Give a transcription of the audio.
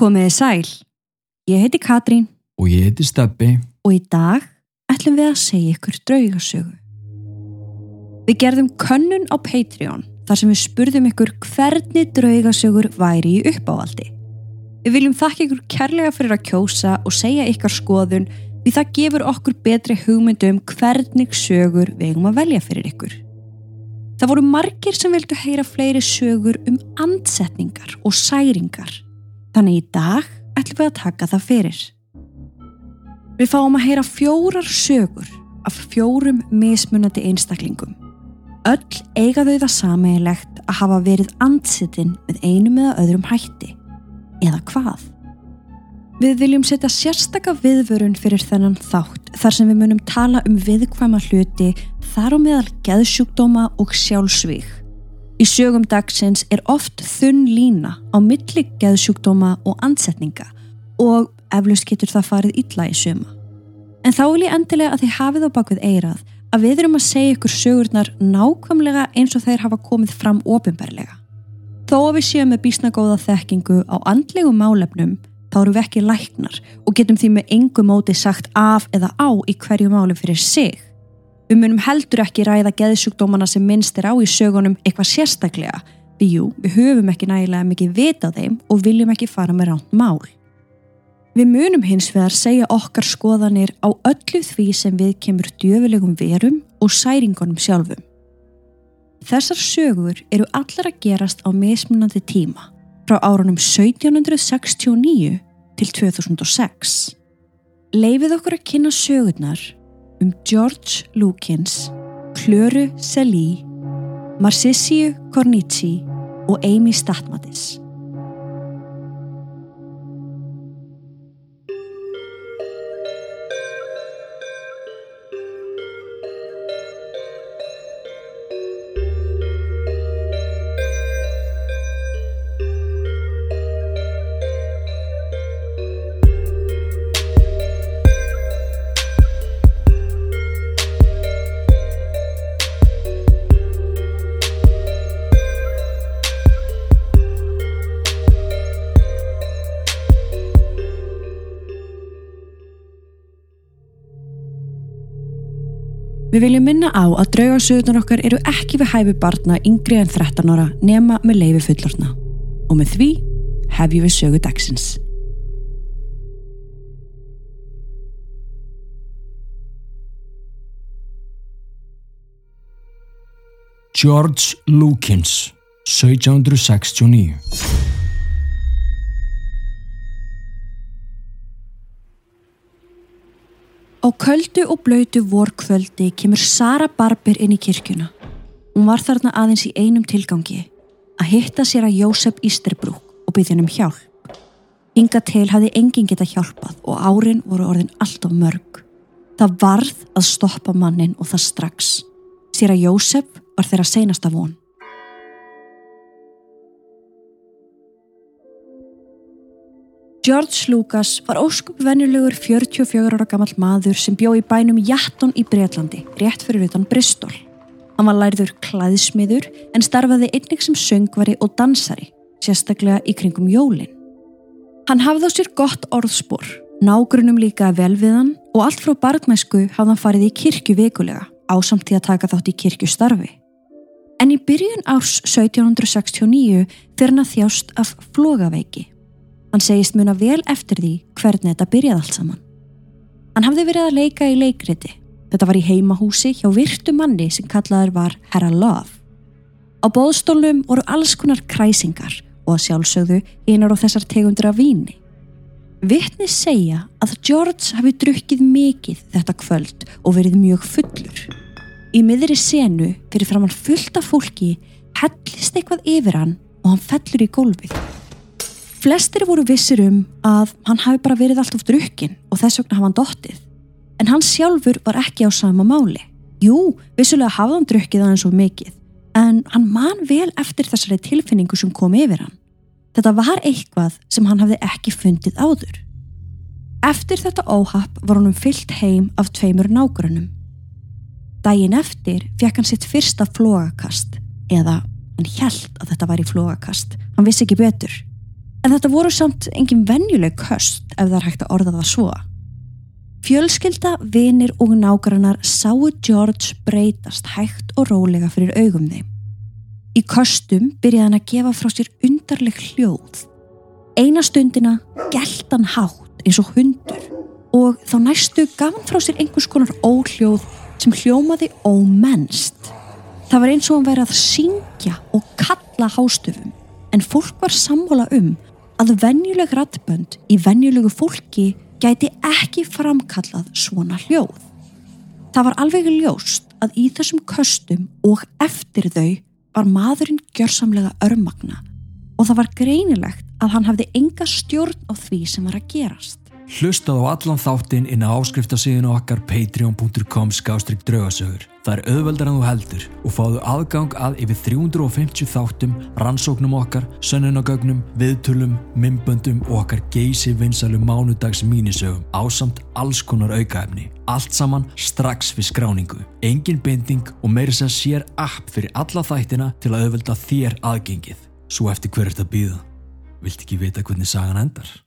Komiði sæl. Ég heiti Katrín Og ég heiti Steppi. og í dag ætlum við að segja ykkur draugasögu. Við gerðum könnun á Patreon þar sem við spurðum ykkur hvernig draugasögur væri í uppávaldi. Við viljum þakka ykkur kærlega fyrir að kjósa og segja ykkar skoðun því það gefur okkur betri hugmyndum hvernig sögur við eigum að velja fyrir ykkur. Það voru margir sem vildu heyra fleiri sögur um andsetningar og særingar. Þannig í dag ætlum við að taka það fyrir. Við fáum að heyra fjórar sögur af fjórum mismunandi einstaklingum. Öll eiga þau það sameigilegt að hafa verið andsitin með einum eða öðrum hætti. Eða hvað? Við viljum setja sérstaka viðvörun fyrir þennan þátt þar sem við munum tala um viðkvæma hluti þar á meðal geðsjúkdóma og sjálfsvík. Í sögum dagsins er oft þunn lína á milli geðsjúkdóma og ansetninga og eflust getur það farið illa í suma. En þá vil ég endilega að þið hafið á bakvið eirað að við erum að segja ykkur sögurnar nákvæmlega eins og þeir hafa komið fram ofinberlega. Þó að við séum með bísnagóða þekkingu á andlegu málefnum þá erum við ekki læknar og getum því með engu móti sagt af eða á í hverju máli fyrir sig. Við munum heldur ekki ræða geðsjúkdómana sem minnst er á í sögunum eitthvað sérstaklega því jú, við höfum ekki nægilega mikið vita á þeim og viljum ekki fara með ránt mál. Við munum hins vegar segja okkar skoðanir á öllu því sem við kemur djöfulegum verum og særingunum sjálfum. Þessar sögur eru allar að gerast á mismunandi tíma frá árunum 1769 til 2006. Leifið okkur að kynna sögurnar um George Lukins, Klöru Selí, Marsissi Kornici og Amy Statmatis. Við viljum minna á að draugarsögurnar okkar eru ekki við hæfi barna yngri en 13 ára nema með leifi fullorna. Og með því hefjum við sögu dagsins. George Lukins, 1769. Á köldu og blöytu vorkvöldi kemur Sara Barber inn í kirkjuna. Hún var þarna aðeins í einum tilgangi, að hitta sér að Jósef Ísterbrúk og byggja henn um hjálp. Hinga til hafði enginn geta hjálpað og árin voru orðin allt of mörg. Það varð að stoppa mannin og það strax. Sér að Jósef var þeirra seinasta von. George Lucas var óskup venjulegur 44 ára gammal maður sem bjó í bænum Jatton í Breitlandi, rétt fyrir utan Bristol. Hann var lærður klæðsmiður en starfaði einnig sem söngvari og dansari, sérstaklega í kringum jólin. Hann hafði á sér gott orðspor, nágrunum líka vel við hann og allt frá barnmæsku hafði hann farið í kirkju vikulega, ásamt til að taka þátt í kirkjustarfi. En í byrjun árs 1769 fyrir hann að þjást af flogaveiki. Hann segist muna vel eftir því hvernig þetta byrjaði allt saman. Hann hafði verið að leika í leikriti. Þetta var í heimahúsi hjá virtu manni sem kallaður var Herra Love. Á bóðstólum voru alls konar kræsingar og að sjálfsögðu einar á þessar tegundir af víni. Vittni segja að George hafi drukkið mikið þetta kvöld og verið mjög fullur. Í miðri senu fyrir framann fullt af fólki hellist eitthvað yfir hann og hann fellur í gólfið. Flestir voru vissir um að hann hafi bara verið allt of drukkin og þess vegna hafa hann dottið. En hann sjálfur var ekki á sama máli. Jú, vissulega hafði hann drukkið aðeins svo mikið, en hann man vel eftir þessari tilfinningu sem kom yfir hann. Þetta var eitthvað sem hann hafði ekki fundið áður. Eftir þetta óhapp var honum fyllt heim af tveimur nágrunum. Dægin eftir fekk hann sitt fyrsta flógakast, eða hann hjælt að þetta var í flógakast, hann vissi ekki betur. En þetta voru samt engin venjuleg köst ef það er hægt að orða það svo. Fjölskylda, vinir og nágrannar sáu George breytast hægt og rólega fyrir augum þeim. Í köstum byrjaði hann að gefa frá sér undarleg hljóð. Eina stundina gælt hann hátt eins og hundur og þá næstu gaf hann frá sér einhvers konar óhljóð sem hljómaði ómennst. Það var eins og hann væri að syngja og kalla hástöfum en fólk var sammála um að venjuleg rattbönd í venjulegu fólki gæti ekki framkallað svona hljóð. Það var alveg ljóst að í þessum köstum og eftir þau var maðurinn gjörsamlega örmagna og það var greinilegt að hann hafði enga stjórn á því sem var að gerast. Hlustað á allan þáttinn inn á áskriftasíðinu okkar patreon.com skástrygg draugasögur. Það er auðveldar en þú heldur og fáðu aðgang að yfir 350 þáttum, rannsóknum okkar, sönnunagögnum, viðtölum, mymböndum og okkar geysi vinsalu mánudags mínisögum ásamt alls konar aukaefni. Allt saman strax við skráningu. Engin binding og meiri sem sér app fyrir alla þættina til að auðvelda þér aðgengið. Svo eftir hver er þetta býða? Vilt ekki vita hvernig sagan endar?